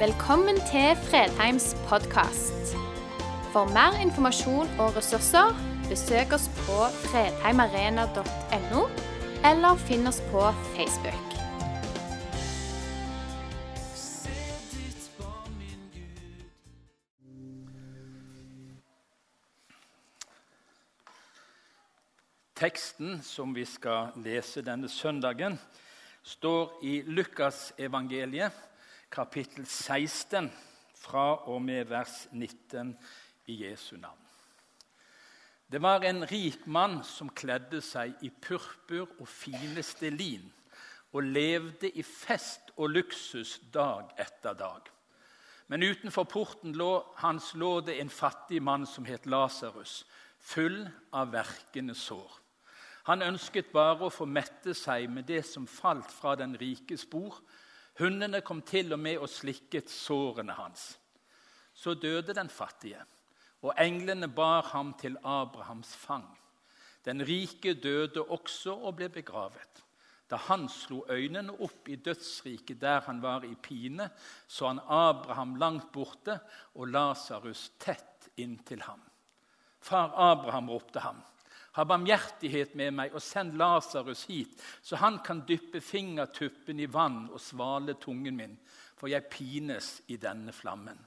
Velkommen til Fredheims podkast. For mer informasjon og ressurser, besøk oss på fredheimarena.no, eller finn oss på Facebook. Teksten som vi skal lese denne søndagen, står i Lukasevangeliet, kapittel 16, fra og med vers 19 i Jesu navn. Det var en rik mann som kledde seg i purpur og fineste lin og levde i fest og luksus dag etter dag. Men utenfor porten lå, hans lå det en fattig mann som het Lasarus, full av verkende sår. Han ønsket bare å få mette seg med det som falt fra den rikes bord. Hundene kom til og med og slikket sårene hans. Så døde den fattige, og englene bar ham til Abrahams fang. Den rike døde også og ble begravet. Da han slo øynene opp i dødsriket der han var i pine, så han Abraham langt borte og Lasarus tett inntil ham. Far Abraham ropte ham. Ha barmhjertighet med meg og send Lasarus hit, så han kan dyppe fingertuppen i vann og svale tungen min, for jeg pines i denne flammen.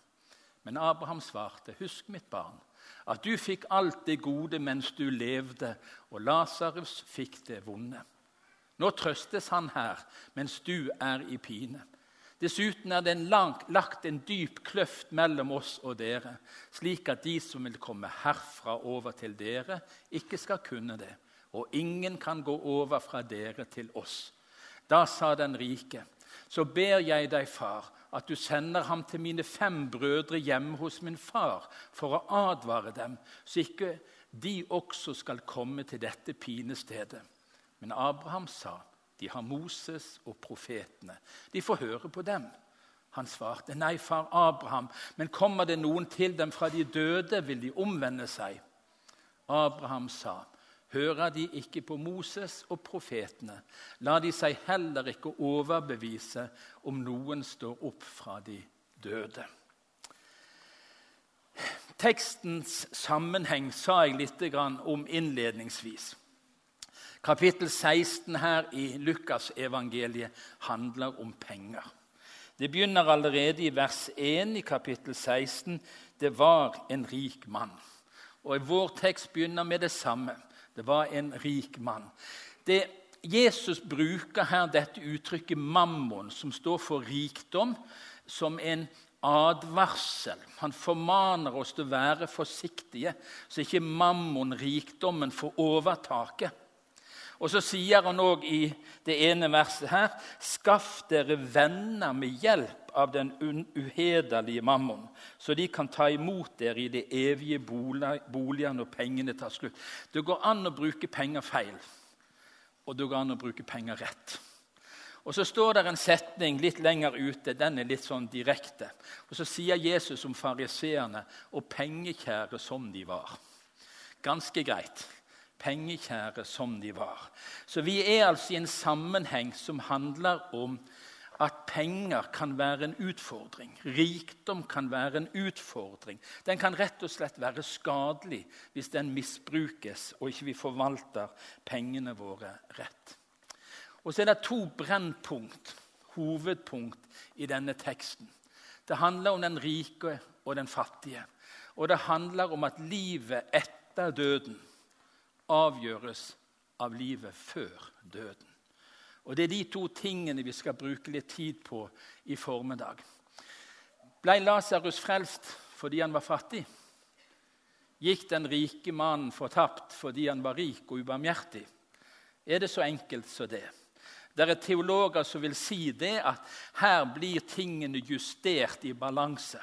Men Abraham svarte, husk mitt barn, at du fikk alt det gode mens du levde, og Lasarus fikk det vonde. Nå trøstes han her mens du er i pine. Dessuten er det en lang, lagt en dyp kløft mellom oss og dere, slik at de som vil komme herfra over til dere, ikke skal kunne det. Og ingen kan gå over fra dere til oss. Da sa den rike, så ber jeg deg, far, at du sender ham til mine fem brødre hjemme hos min far, for å advare dem, så ikke de også skal komme til dette pinestedet. Men Abraham sa, de har Moses og profetene. De får høre på dem. Han svarte, 'Nei, far Abraham, men kommer det noen til dem fra de døde, vil de omvende seg.' Abraham sa, 'Hører de ikke på Moses og profetene?' 'La de seg heller ikke overbevise om noen står opp fra de døde.' Tekstens sammenheng sa jeg litt om innledningsvis. Kapittel 16 her i Lukasevangeliet handler om penger. Det begynner allerede i vers 1 i kapittel 16. Det var en rik mann. Og i Vår tekst begynner med det samme. Det var en rik mann. Det, Jesus bruker her dette uttrykket 'mammon', som står for rikdom, som en advarsel. Han formaner oss til å være forsiktige, så ikke mammon, rikdommen, får overtaket. Og så sier han òg i det ene verset her.: Skaff dere venner med hjelp av den uhederlige mammon, så de kan ta imot dere i det evige boliger når pengene tar slutt. Det går an å bruke penger feil, og det går an å bruke penger rett. Og Så står det en setning litt lenger ute. Den er litt sånn direkte. Og Så sier Jesus om fariseerne og pengekjære som de var. Ganske greit pengekjære som de var. Så vi er altså i en sammenheng som handler om at penger kan være en utfordring. Rikdom kan være en utfordring. Den kan rett og slett være skadelig hvis den misbrukes og ikke vi forvalter pengene våre rett. Og så er det to brennpunkt, hovedpunkt, i denne teksten. Det handler om den rike og den fattige. Og det handler om at livet etter døden avgjøres av livet før døden. Og Det er de to tingene vi skal bruke litt tid på i formiddag. Ble Lasarus frelst fordi han var fattig? Gikk den rike mannen fortapt fordi han var rik og ubarmhjertig? Er det så enkelt som det? Det er teologer som vil si det at her blir tingene justert i balanse,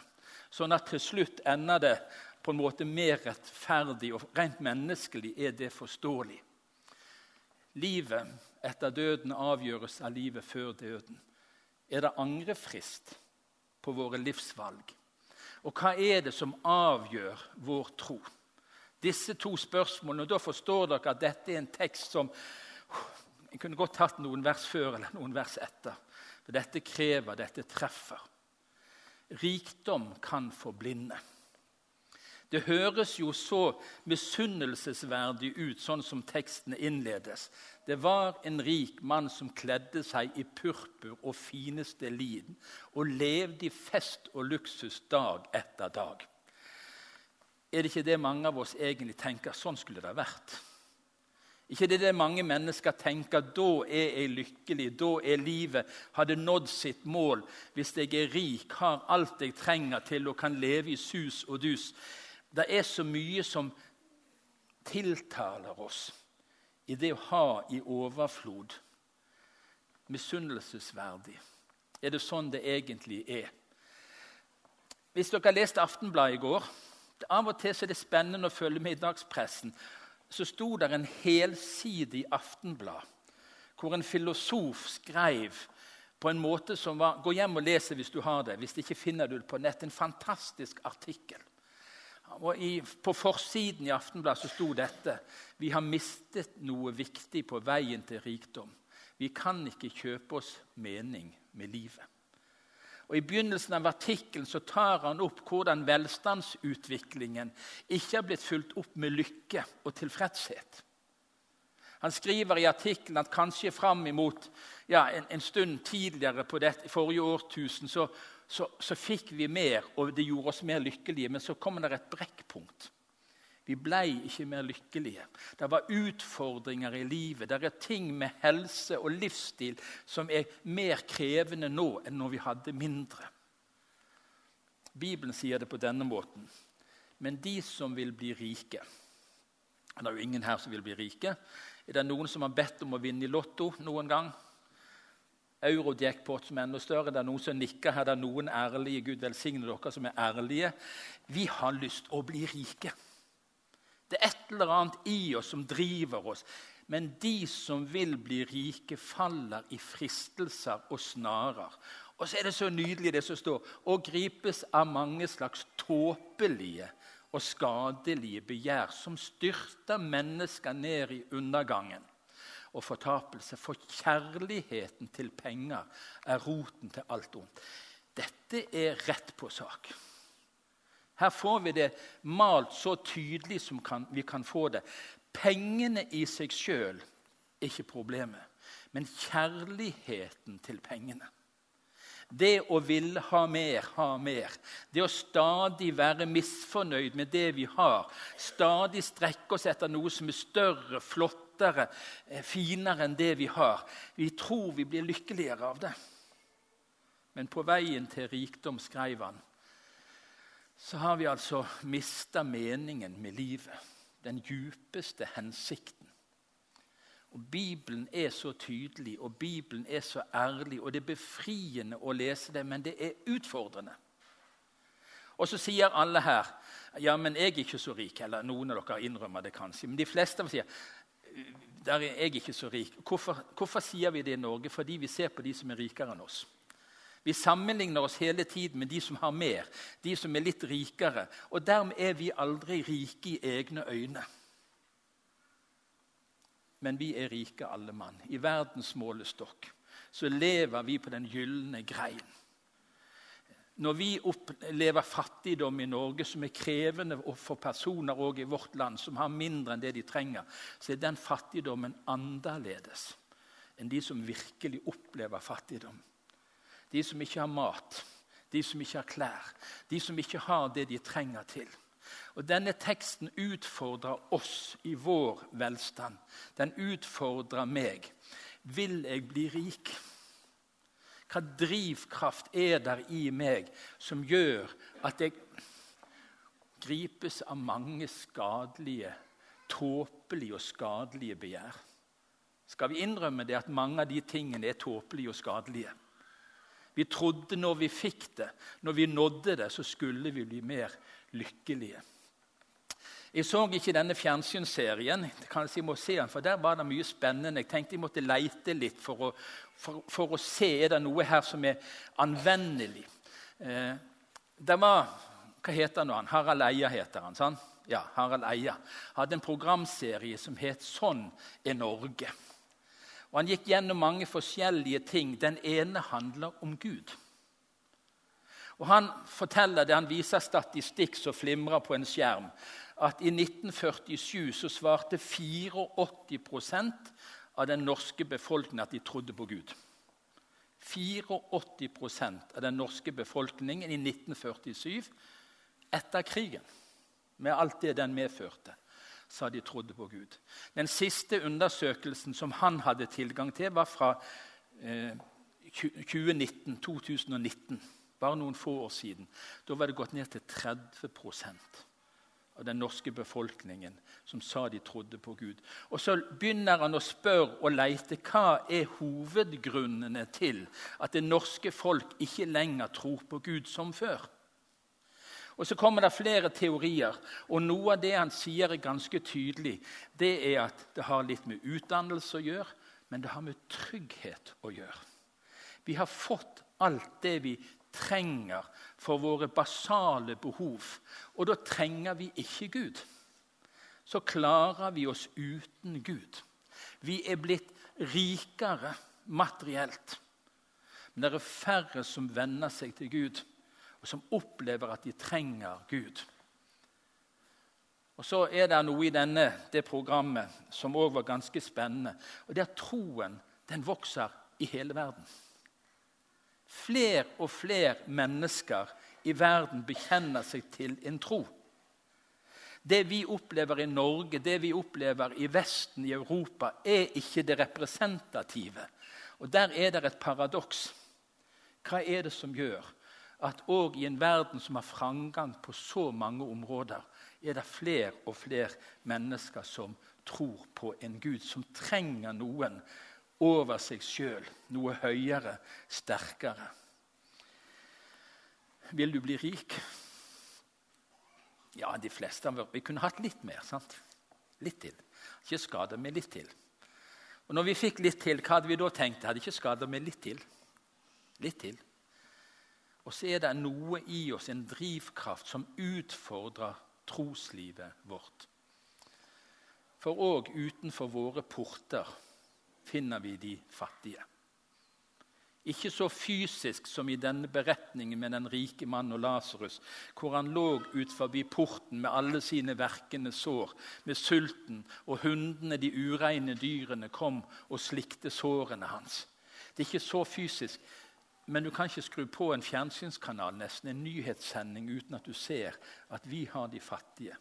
sånn at til slutt ender det på en måte mer rettferdig og rent menneskelig er det forståelig. Livet etter døden avgjøres av livet før døden. Er det angrefrist på våre livsvalg? Og hva er det som avgjør vår tro? Disse to spørsmålene, og Da forstår dere at dette er en tekst som Jeg kunne godt hatt noen vers før eller noen vers etter. For dette krever, dette treffer. rikdom kan forblinde. Det høres jo så misunnelsesverdig ut, sånn som teksten innledes. Det var en rik mann som kledde seg i purpur og fineste lin og levde i fest og luksus dag etter dag. Er det ikke det mange av oss egentlig tenker? Sånn skulle det ha vært. Ikke det det mange mennesker tenker da er jeg lykkelig, da er livet hadde nådd sitt mål hvis jeg er rik, har alt jeg trenger til og kan leve i sus og dus. Det er så mye som tiltaler oss i det å ha i overflod. Misunnelsesverdig. Er det sånn det egentlig er? Hvis dere har lest Aftenbladet i går Av og til er det spennende å følge med i dagspressen. Så sto det en helsidig Aftenblad hvor en filosof skrev på en måte som var Gå hjem og les det hvis du har det. Hvis ikke finner du det på nett. En fantastisk artikkel. Og i, På forsiden i Aftenbladet så sto dette Vi har mistet noe viktig på veien til rikdom. Vi kan ikke kjøpe oss mening med livet. Og I begynnelsen av artikkelen tar han opp hvordan velstandsutviklingen ikke har blitt fulgt opp med lykke og tilfredshet. Han skriver i artikkelen at kanskje fram imot ja, en, en, stund tidligere på det, forrige årtusen så, så, så, fikk vi mer, og det gjorde oss mer lykkelige. Men så kom det et brekkpunkt. Vi ble ikke mer lykkelige. Det var utfordringer i livet. Det er ting med helse og livsstil som er mer krevende nå enn når vi hadde mindre. Bibelen sier det på denne måten. Men de som vil bli rike Det er jo ingen her som vil bli rike. Er det noen som har bedt om å vinne i Lotto noen gang? Eurojackpot som er enda større. Det er noen som nikker her. Det er noen ærlige. Gud velsigne dere som er ærlige. Vi har lyst å bli rike. Det er et eller annet i oss som driver oss. Men de som vil bli rike, faller i fristelser og snarer. Og så er det så nydelig det som står og gripes av mange slags tåpelige og skadelige begjær som styrter mennesker ned i undergangen og fortapelse. For kjærligheten til penger er roten til alt ondt. Dette er rett på sak. Her får vi det malt så tydelig som kan, vi kan få det. Pengene i seg sjøl er ikke problemet, men kjærligheten til pengene. Det å ville ha mer, ha mer. Det å stadig være misfornøyd med det vi har. Stadig strekke oss etter noe som er større, flott, flottere, eh, finere enn det vi har. Vi tror vi blir lykkeligere av det. Men på veien til rikdom, skrev han, så har vi altså mista meningen med livet. Den djupeste hensikten. Og Bibelen er så tydelig, og Bibelen er så ærlig, og det er befriende å lese det, men det er utfordrende. Og så sier alle her ja, men jeg er ikke så rik. Eller noen av dere innrømmer det kanskje. Men de fleste sier der er jeg ikke så rik. Hvorfor, hvorfor, sier vi det i Norge? Fordi vi ser på de som er rikere enn oss. Vi sammenligner oss hele tiden med de som har mer, de som er litt rikere. Og dermed er vi aldri rike i egne øyne. Men vi er rike alle mann. I verdens målestokk så lever vi på den gylne grein når vi opplever fattigdom i Norge, som er krevende for personer i vårt land som har mindre enn det de trenger, så er den fattigdommen annerledes enn de som virkelig opplever fattigdom. De som ikke har mat, de som ikke har klær, de som ikke har det de trenger til. Og Denne teksten utfordrer oss i vår velstand. Den utfordrer meg. Vil jeg bli rik? Hva drivkraft er der i meg som gjør at jeg gripes av mange skadelige, tåpelige og skadelige begjær? Skal vi innrømme det at mange av de tingene er tåpelige og skadelige? Vi trodde når vi fikk det, når vi nådde det, så skulle vi bli mer lykkelige. Jeg så ikke denne fjernsynsserien, kanskje jeg må se den, for der var det mye spennende. Jeg tenkte jeg måtte leite litt for å, for, for å se er det noe her som er anvendelig. Eh, det var Hva heter nå han? Harald Eia heter han. sant? Ja, Harald Eia hadde en programserie som het 'Sånn er Norge'. Og Han gikk gjennom mange forskjellige ting. Den ene handler om Gud. Og Han forteller det, han viser statistikk som flimrer på en skjerm, at i 1947 så svarte 84% av den norske befolkningen at de trodde på Gud. 84% av den norske befolkningen i 1947 etter krigen, med alt det den medførte, sa de trodde på Gud. Den siste undersøkelsen som han hadde tilgang til, var fra eh, 2019, 2019, bare noen få år siden. Da var det gått ned til 30 av den norske befolkningen som sa de trodde på Gud. Og Så begynner han å spørre og leite hva er hovedgrunnene til at det norske folk ikke lenger tror på Gud som før. Og Så kommer det flere teorier, og noe av det han sier er ganske tydelig, det er at det har litt med utdannelse å gjøre, men det har med trygghet å gjøre. Vi har fått alt det vi trenger for våre basale behov. Og da trenger vi ikke Gud. Så klarer vi oss uten Gud. Vi er blitt rikere materielt. Men det er færre som venner seg til Gud, og som opplever at de trenger Gud. Og Så er det noe i denne, det programmet som òg var ganske spennende. og Det er at troen den vokser i hele verden. Flere og flere mennesker i verden bekjenner seg til en tro. Det vi opplever i Norge, det vi opplever i Vesten, i Europa, er ikke det representative. Og Der er det et paradoks. Hva er det som gjør at òg i en verden som har framgang på så mange områder, er det flere og flere mennesker som tror på en Gud, som trenger noen over seg sjøl, noe høyere, sterkere. Vil du bli rik? Ja, de fleste av oss. Vi kunne hatt litt mer. sant? Litt til. Ikke skada med litt til. Og når vi fikk litt til, hva hadde vi da tenkt? Hadde ikke skada med litt til. Litt til. Og så er det noe i oss, en drivkraft, som utfordrer troslivet vårt. For òg utenfor våre porter finner vi de fattige. Ikke så fysisk som i denne beretningen med den rike mannen og Lasarus, hvor han lå ut forbi porten med alle sine verkende sår, med sulten, og hundene, de ureine dyrene, kom og slikte sårene hans. Det er ikke så fysisk, men du kan ikke skru på en fjernsynskanal, nesten en nyhetssending, uten at du ser at vi har de fattige.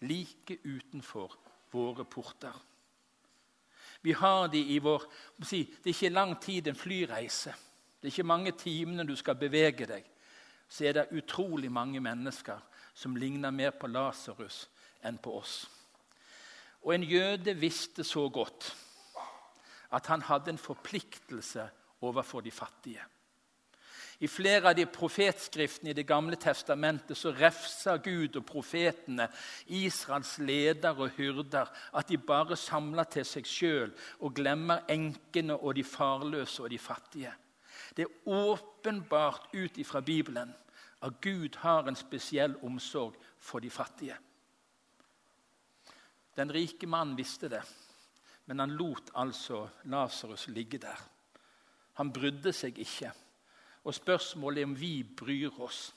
Like utenfor våre porter. Vi har de i vår Det er ikke lang tid en flyreise. Det er ikke mange timene du skal bevege deg. Så er det utrolig mange mennesker som ligner mer på Lasarus enn på oss. Og en jøde visste så godt at han hadde en forpliktelse overfor de fattige. I flere av de profetskriftene i Det gamle testamentet så refser Gud og profetene Israels ledere og hyrder at de bare samler til seg sjøl og glemmer enkene og de farløse og de fattige. Det er åpenbart ut ifra Bibelen at Gud har en spesiell omsorg for de fattige. Den rike mannen visste det, men han lot altså Lasarus ligge der. Han brydde seg ikke. Og spørsmålet er om vi bryr oss.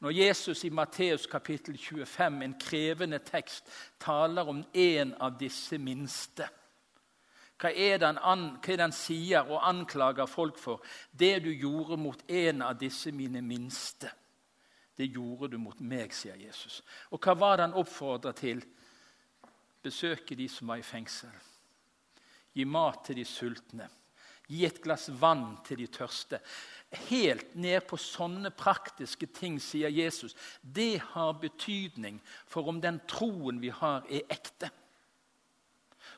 Når Jesus i Matteus kapittel 25, en krevende tekst, taler om en av disse minste hva er, det han, er sier og anklager folk for? Det du gjorde mot en av disse mine minste, det gjorde du mot meg, sier Jesus. Og hva var det han oppfordra til? Besøke de som var i fengsel. Gi mat til de sultne. Gi et glass vann til de tørste helt ned på sånne praktiske ting, sier Jesus, det har betydning for om den troen vi har, er ekte.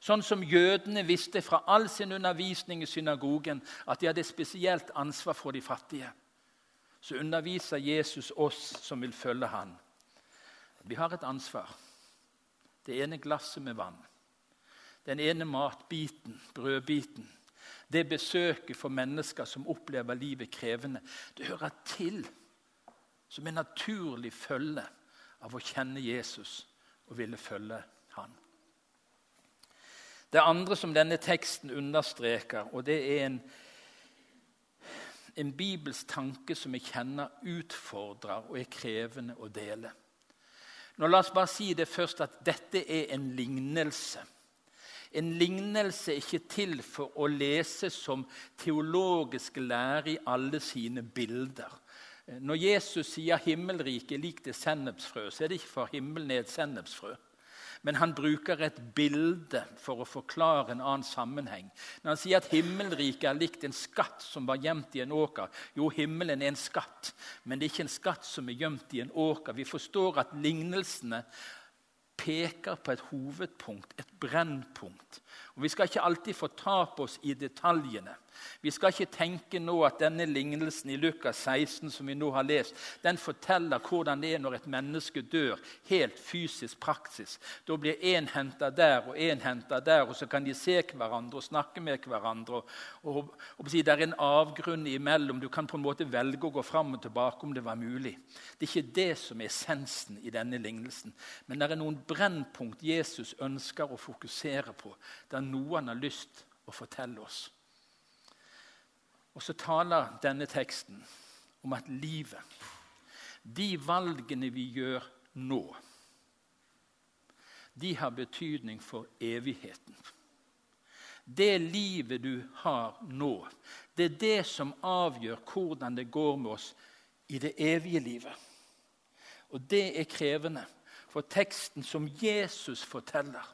Sånn som jødene visste fra all sin undervisning i synagogen at de hadde spesielt ansvar for de fattige, så underviser Jesus oss som vil følge han. Vi har et ansvar. Det ene glasset med vann. Den ene matbiten, brødbiten det besøket for mennesker som opplever livet krevende, det hører til som en naturlig følge av å kjenne Jesus og ville følge han. Det andre som denne teksten understreker, og det er en, en bibelsk tanke som jeg kjenner utfordrer og er krevende å dele. Nå La oss bare si det først at dette er en lignelse. En lignelse er ikke til for å lese som teologisk lære i alle sine bilder. Når Jesus sier 'himmelriket lik det sennepsfrø', så er det ikke for himmelen er et sennepsfrø. Men han bruker et bilde for å forklare en annen sammenheng. Når han sier at himmelriket er likt en skatt som var gjemt i en åker Jo, himmelen er en skatt, men det er ikke en skatt som er gjemt i en åker. Vi forstår at lignelsene peker på et hovedpunkt, et brennpunkt. Og Vi skal ikke alltid fortape oss i detaljene. Vi skal ikke tenke nå at denne lignelsen i Lukas 16 som vi nå har lest, den forteller hvordan det er når et menneske dør, helt fysisk praksis. Da blir én henta der og én henta der, og så kan de se hverandre og snakke med hverandre. Og, og, og Det er en avgrunn imellom. Du kan på en måte velge å gå fram og tilbake om det var mulig. Det er ikke det som er essensen i denne lignelsen. Men det er noen brennpunkt Jesus ønsker å fokusere på. Det er noe han har lyst å fortelle oss. Og så taler denne teksten om at livet, de valgene vi gjør nå, de har betydning for evigheten. Det livet du har nå, det er det som avgjør hvordan det går med oss i det evige livet. Og det er krevende, for teksten som Jesus forteller,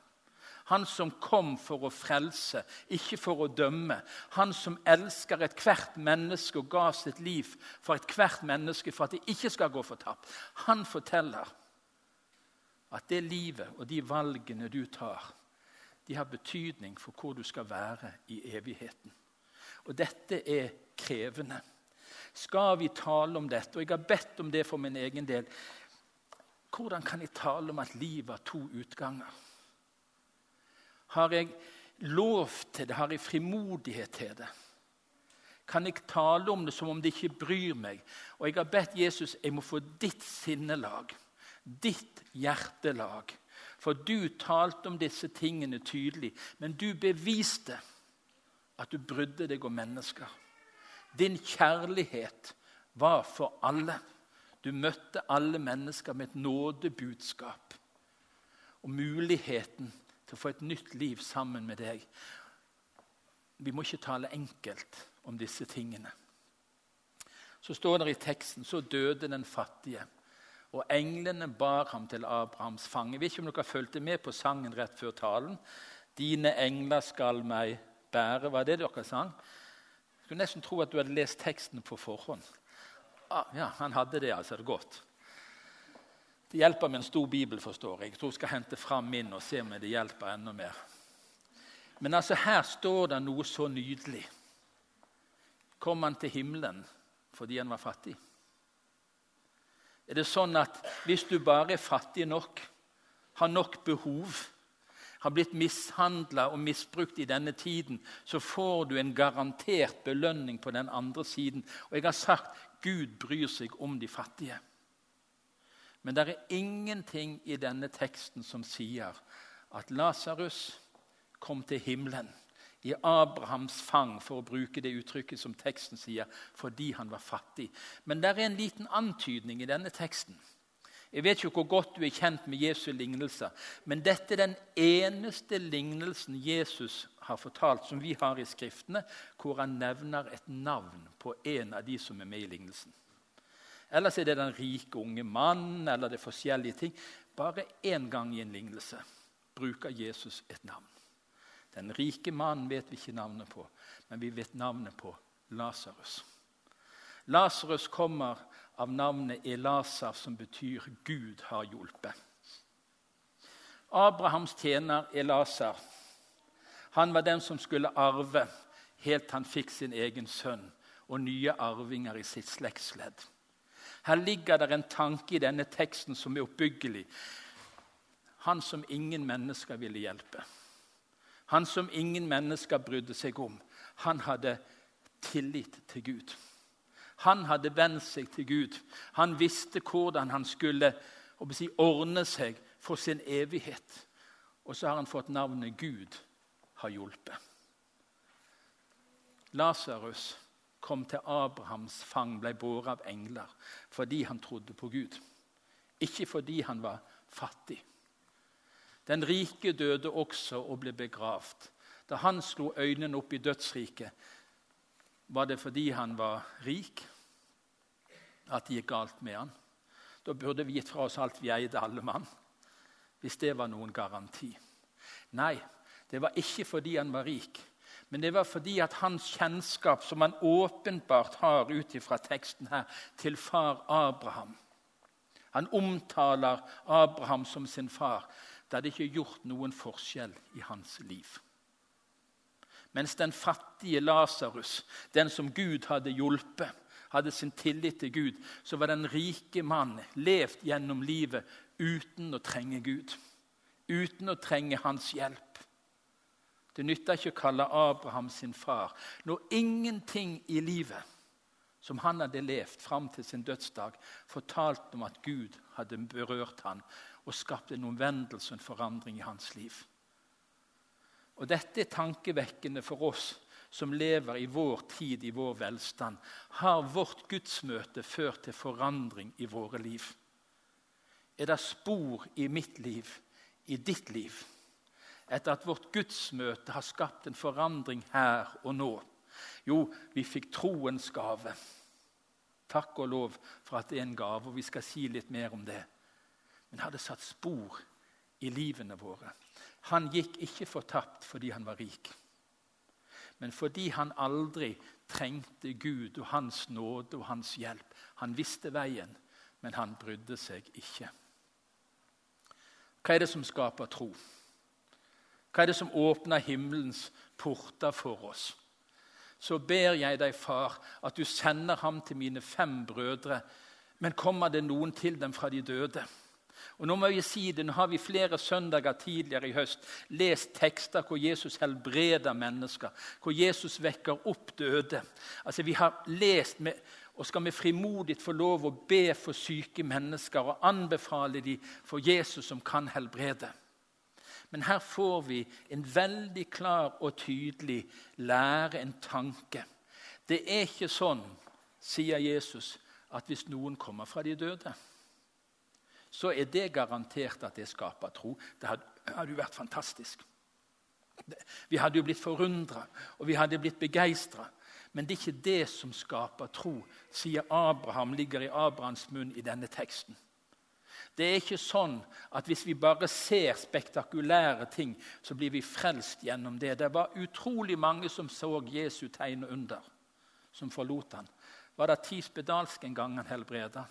han som kom for å frelse, ikke for å dømme. Han som elsker ethvert menneske og ga sitt liv for ethvert menneske for at det ikke skal gå fortapt. Han forteller at det livet og de valgene du tar, de har betydning for hvor du skal være i evigheten. Og dette er krevende. Skal vi tale om dette? Og jeg har bedt om det for min egen del. Hvordan kan jeg tale om at livet har to utganger? Har jeg lov til det? Har jeg frimodighet til det? Kan jeg tale om det som om det ikke bryr meg? Og jeg har bedt Jesus jeg må få ditt sinnelag, ditt hjertelag. For du talte om disse tingene tydelig, men du beviste at du brydde deg om mennesker. Din kjærlighet var for alle. Du møtte alle mennesker med et nådebudskap og muligheten til å få et nytt liv sammen med deg. Vi må ikke tale enkelt om disse tingene. Så står det i teksten så døde den fattige, og englene bar ham til Abrahams fange. Jeg vet ikke om dere fulgte med på sangen rett før talen. 'Dine engler skal meg bære'. Var det dere sang? Jeg skulle nesten tro at du hadde lest teksten på forhånd. Ah, ja, Han hadde det, altså. Det godt. Det hjelper med en stor bibel, forstår jeg. Jeg tror jeg skal hente fram min og se om det hjelper enda mer. Men altså, her står det noe så nydelig. Kom han til himmelen fordi han var fattig? Er det sånn at hvis du bare er fattig nok, har nok behov, har blitt mishandla og misbrukt i denne tiden, så får du en garantert belønning på den andre siden. Og jeg har sagt Gud bryr seg om de fattige. Men det er ingenting i denne teksten som sier at Lasarus kom til himmelen i Abrahams fang, for å bruke det uttrykket som teksten sier, fordi han var fattig. Men det er en liten antydning i denne teksten. Jeg vet ikke hvor godt du er kjent med Jesu lignelser, men dette er den eneste lignelsen Jesus har fortalt, som vi har i Skriftene, hvor han nevner et navn på en av de som er med i lignelsen. Ellers er det den rike unge mannen eller det er forskjellige ting. Bare én gang i en lignelse bruker Jesus et navn. Den rike mannen vet vi ikke navnet på, men vi vet navnet på Lasarus. Lasarus kommer av navnet Elasar, som betyr 'Gud har hjulpet'. Abrahams tjener Elasar han var den som skulle arve helt han fikk sin egen sønn og nye arvinger i sitt slektsledd. Her ligger det en tanke i denne teksten som er oppbyggelig. Han som ingen mennesker ville hjelpe. Han som ingen mennesker brydde seg om. Han hadde tillit til Gud. Han hadde vendt seg til Gud. Han visste hvordan han skulle si, ordne seg for sin evighet. Og så har han fått navnet Gud har hjulpet. Lasarus kom til Abrahams fang, ble båret av engler, fordi han trodde på Gud. Ikke fordi han var fattig. Den rike døde også og ble begravd. Da han slo øynene opp i dødsriket, var det fordi han var rik at det gikk galt med han. Da burde vi gitt fra oss alt vi eide, alle mann, hvis det var noen garanti. Nei, det var ikke fordi han var rik, men det var fordi at hans kjennskap, som han åpenbart har ut fra teksten her, til far Abraham Han omtaler Abraham som sin far. Det hadde ikke gjort noen forskjell i hans liv. Mens den fattige Lasarus, den som Gud hadde hjulpet, hadde sin tillit til Gud, så var den rike mann levd gjennom livet uten å trenge Gud. Uten å trenge hans hjelp. Det nytter ikke å kalle Abraham sin far når ingenting i livet som han hadde levd fram til sin dødsdag, fortalte om at Gud hadde berørt han og skapt en omvendelse og en forandring i hans liv. Og Dette er tankevekkende for oss som lever i vår tid, i vår velstand. Har vårt gudsmøte ført til forandring i våre liv? Er det spor i mitt liv, i ditt liv, etter at vårt gudsmøte har skapt en forandring her og nå? Jo, vi fikk troens gave. Takk og lov for at det er en gave, og vi skal si litt mer om det. Men har det satt spor i livene våre? Han gikk ikke fortapt fordi han var rik men fordi han aldri trengte Gud og Hans nåde og Hans hjelp. Han visste veien, men han brydde seg ikke. Hva er det som skaper tro? Hva er det som åpner himmelens porter for oss? Så ber jeg deg, far, at du sender ham til mine fem brødre. Men kommer det noen til dem fra de døde? Og Nå må jeg si det, nå har vi flere søndager tidligere i høst lest tekster hvor Jesus helbreder mennesker, hvor Jesus vekker opp døde. Altså Vi har lest med, og skal vi frimodig få lov å be for syke mennesker og anbefale dem for Jesus som kan helbrede. Men her får vi en veldig klar og tydelig lære, en tanke. Det er ikke sånn, sier Jesus, at hvis noen kommer fra de døde så er det garantert at det skaper tro. Det hadde jo vært fantastisk. Vi hadde jo blitt forundra, og vi hadde blitt begeistra. Men det er ikke det som skaper tro, sier Abraham, ligger i Abrahams munn i denne teksten. Det er ikke sånn at hvis vi bare ser spektakulære ting, så blir vi frelst gjennom det. Det var utrolig mange som så Jesu tegn og under, som forlot han. Var det ti spedalske en gang han helbreda?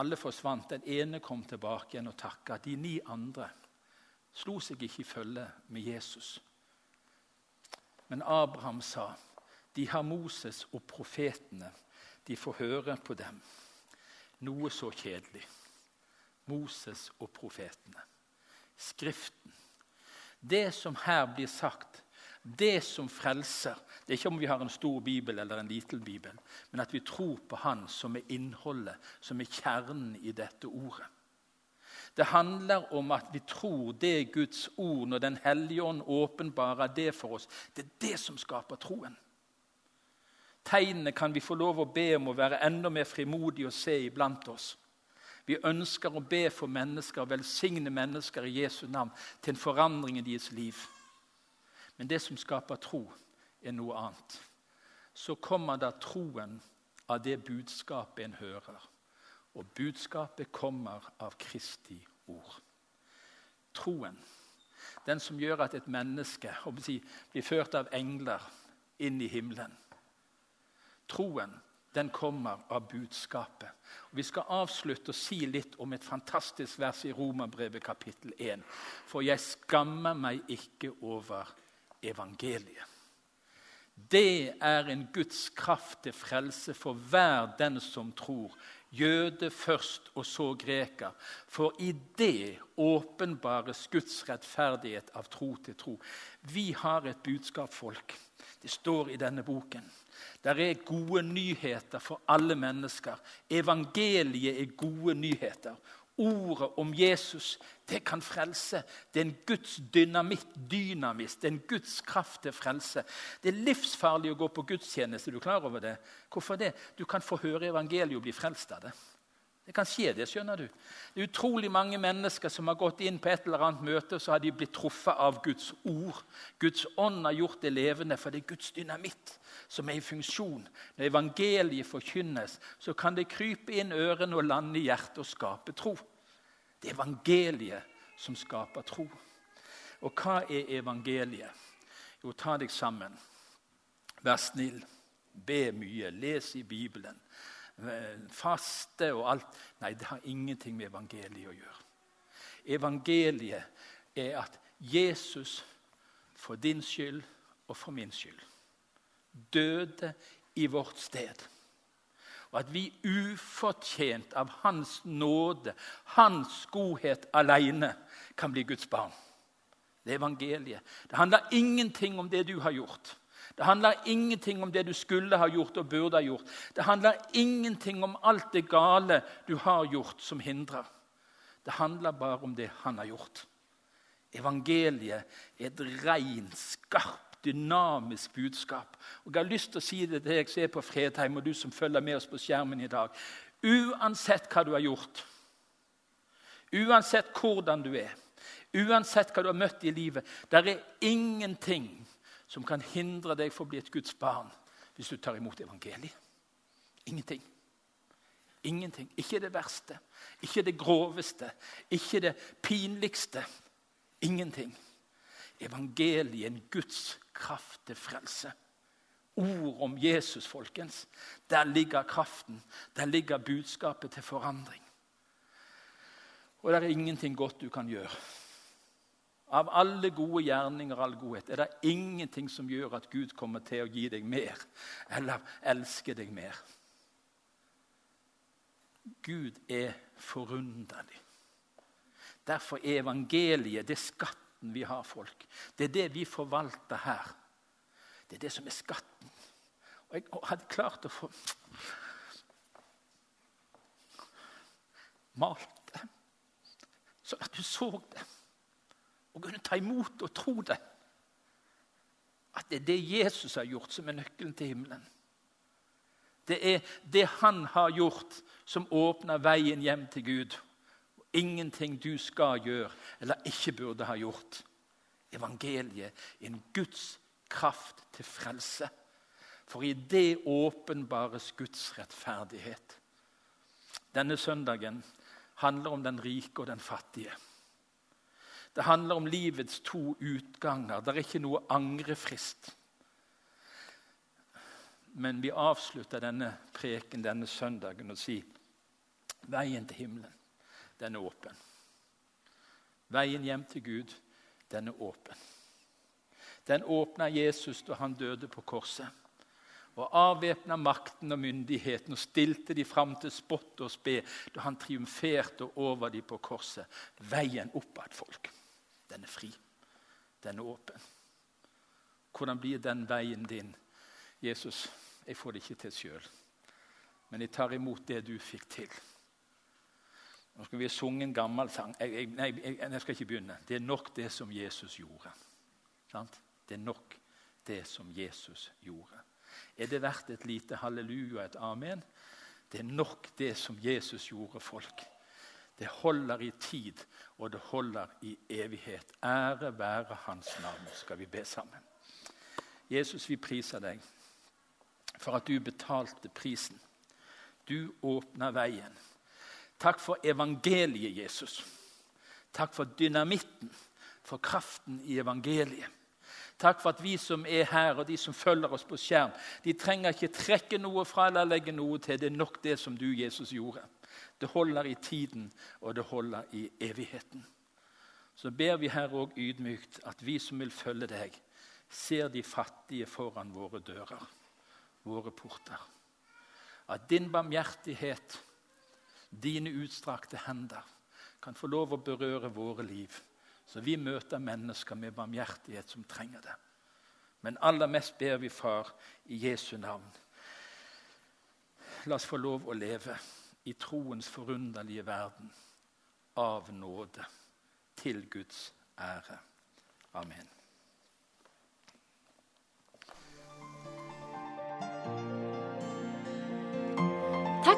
Alle forsvant. Den ene kom tilbake igjen og takka. De ni andre slo seg ikke i følge med Jesus. Men Abraham sa, 'De har Moses og profetene. De får høre på dem.' Noe så kjedelig. Moses og profetene. Skriften. Det som her blir sagt, det som frelser, det er ikke om vi har en stor bibel eller en liten bibel, men at vi tror på Han som er innholdet, som er kjernen i dette ordet. Det handler om at vi tror det Guds ord når Den hellige ånd åpenbarer det for oss. Det er det som skaper troen. Tegnene kan vi få lov å be om å være enda mer frimodige og se iblant oss. Vi ønsker å be for mennesker, velsigne mennesker i Jesu navn til en forandring i deres liv. Men det som skaper tro, er noe annet. Så kommer da troen av det budskapet en hører. Og budskapet kommer av Kristi ord. Troen, den som gjør at et menneske si, blir ført av engler inn i himmelen. Troen, den kommer av budskapet. Og vi skal avslutte og si litt om et fantastisk vers i Romerbrevet kapittel 1. For jeg skammer meg ikke over evangeliet. Det er en Guds kraft til frelse for hver den som tror. Jøde først, og så greker. For i det åpenbares Guds rettferdighet av tro til tro. Vi har et budskap, folk. Det står i denne boken. Der er gode nyheter for alle mennesker. Evangeliet er gode nyheter Ordet om Jesus det kan frelse. Det er en Guds dynamitt, dynamis. Det er en Guds kraft til frelse. Det er livsfarlig å gå på gudstjeneste. Er du klar over det? Hvorfor det? Du kan få høre evangeliet og bli frelst av det. Det kan skje, det. skjønner du. Det er utrolig mange mennesker som har gått inn på et eller annet møte, og så har de blitt truffet av Guds ord. Guds ånd har gjort det levende, for det er Guds dynamitt som er i funksjon. Når evangeliet forkynnes, så kan det krype inn ørene og lande i hjertet og skape tro. Det er evangeliet som skaper tro. Og hva er evangeliet? Jo, ta deg sammen. Vær snill. Be mye. Les i Bibelen faste og alt. Nei, det har ingenting med evangeliet å gjøre. Evangeliet er at Jesus for din skyld og for min skyld døde i vårt sted. Og at vi ufortjent av Hans nåde, Hans godhet alene, kan bli Guds barn. Det er evangeliet. Det handler ingenting om det du har gjort. Det handler ingenting om det du skulle ha gjort og burde ha gjort. Det handler ingenting om alt det gale du har gjort, som hindrer. Det handler bare om det han har gjort. Evangeliet er et skarpt, dynamisk budskap. Og Jeg har lyst til å si det til deg som er på Fredheim, og du som følger med oss på skjermen i dag. Uansett hva du har gjort, uansett hvordan du er, uansett hva du har møtt i livet, der er ingenting som kan hindre deg for å bli et Guds barn hvis du tar imot evangeliet. Ingenting. Ingenting. Ikke det verste, ikke det groveste, ikke det pinligste. Ingenting. Evangeliet er en Guds kraft til frelse. Ord om Jesus, folkens. Der ligger kraften. Der ligger budskapet til forandring. Og det er ingenting godt du kan gjøre av alle gode gjerninger og all godhet er det ingenting som gjør at Gud kommer til å gi deg mer eller elske deg mer. Gud er forunderlig. Derfor er evangeliet det skatten vi har, folk. Det er det vi forvalter her. Det er det som er skatten. Og jeg hadde klart å få malt det, sånn at du så det og kunne ta imot og tro det. At det er det Jesus har gjort, som er nøkkelen til himmelen. Det er det han har gjort, som åpner veien hjem til Gud. Ingenting du skal gjøre eller ikke burde ha gjort. Evangeliet er en Guds kraft til frelse. For i det åpenbares Guds rettferdighet. Denne søndagen handler om den rike og den fattige. Det handler om livets to utganger. Det er ikke noe angrefrist. Men vi avslutter denne preken denne søndagen og sier veien til himmelen, den er åpen. Veien hjem til Gud, den er åpen. Den åpna Jesus da han døde på korset. Og avvæpna makten og myndigheten og stilte de fram til spott og spe da han triumferte over de på korset. Veien oppad, folk. Den er fri. Den er åpen. Hvordan blir den veien din? Jesus, jeg får det ikke til sjøl, men jeg tar imot det du fikk til. Nå skal vi sunge en gammel sang. Jeg, jeg, nei, jeg, jeg, skal ikke begynne. Det er nok det som Jesus gjorde. Sant? Det er nok det som Jesus gjorde. Er det verdt et lite halleluja, et amen? Det er nok det som Jesus gjorde, folk. Det holder i tid, og det holder i evighet. Ære være Hans navn, skal vi be sammen. Jesus, vi priser deg for at du betalte prisen. Du åpna veien. Takk for evangeliet, Jesus. Takk for dynamitten, for kraften i evangeliet. Takk for at vi som er her, og de som følger oss på skjerm, de trenger ikke trekke noe fra eller legge noe til. Det er nok det som du, Jesus, gjorde. Det holder i tiden, og det holder i evigheten. Så ber vi her òg ydmykt at vi som vil følge deg, ser de fattige foran våre dører, våre porter. At din barmhjertighet, dine utstrakte hender, kan få lov å berøre våre liv, så vi møter mennesker med barmhjertighet som trenger det. Men aller mest ber vi, Far, i Jesu navn. La oss få lov å leve i troens forunderlige verden av nåde. Til Guds ære. Amen.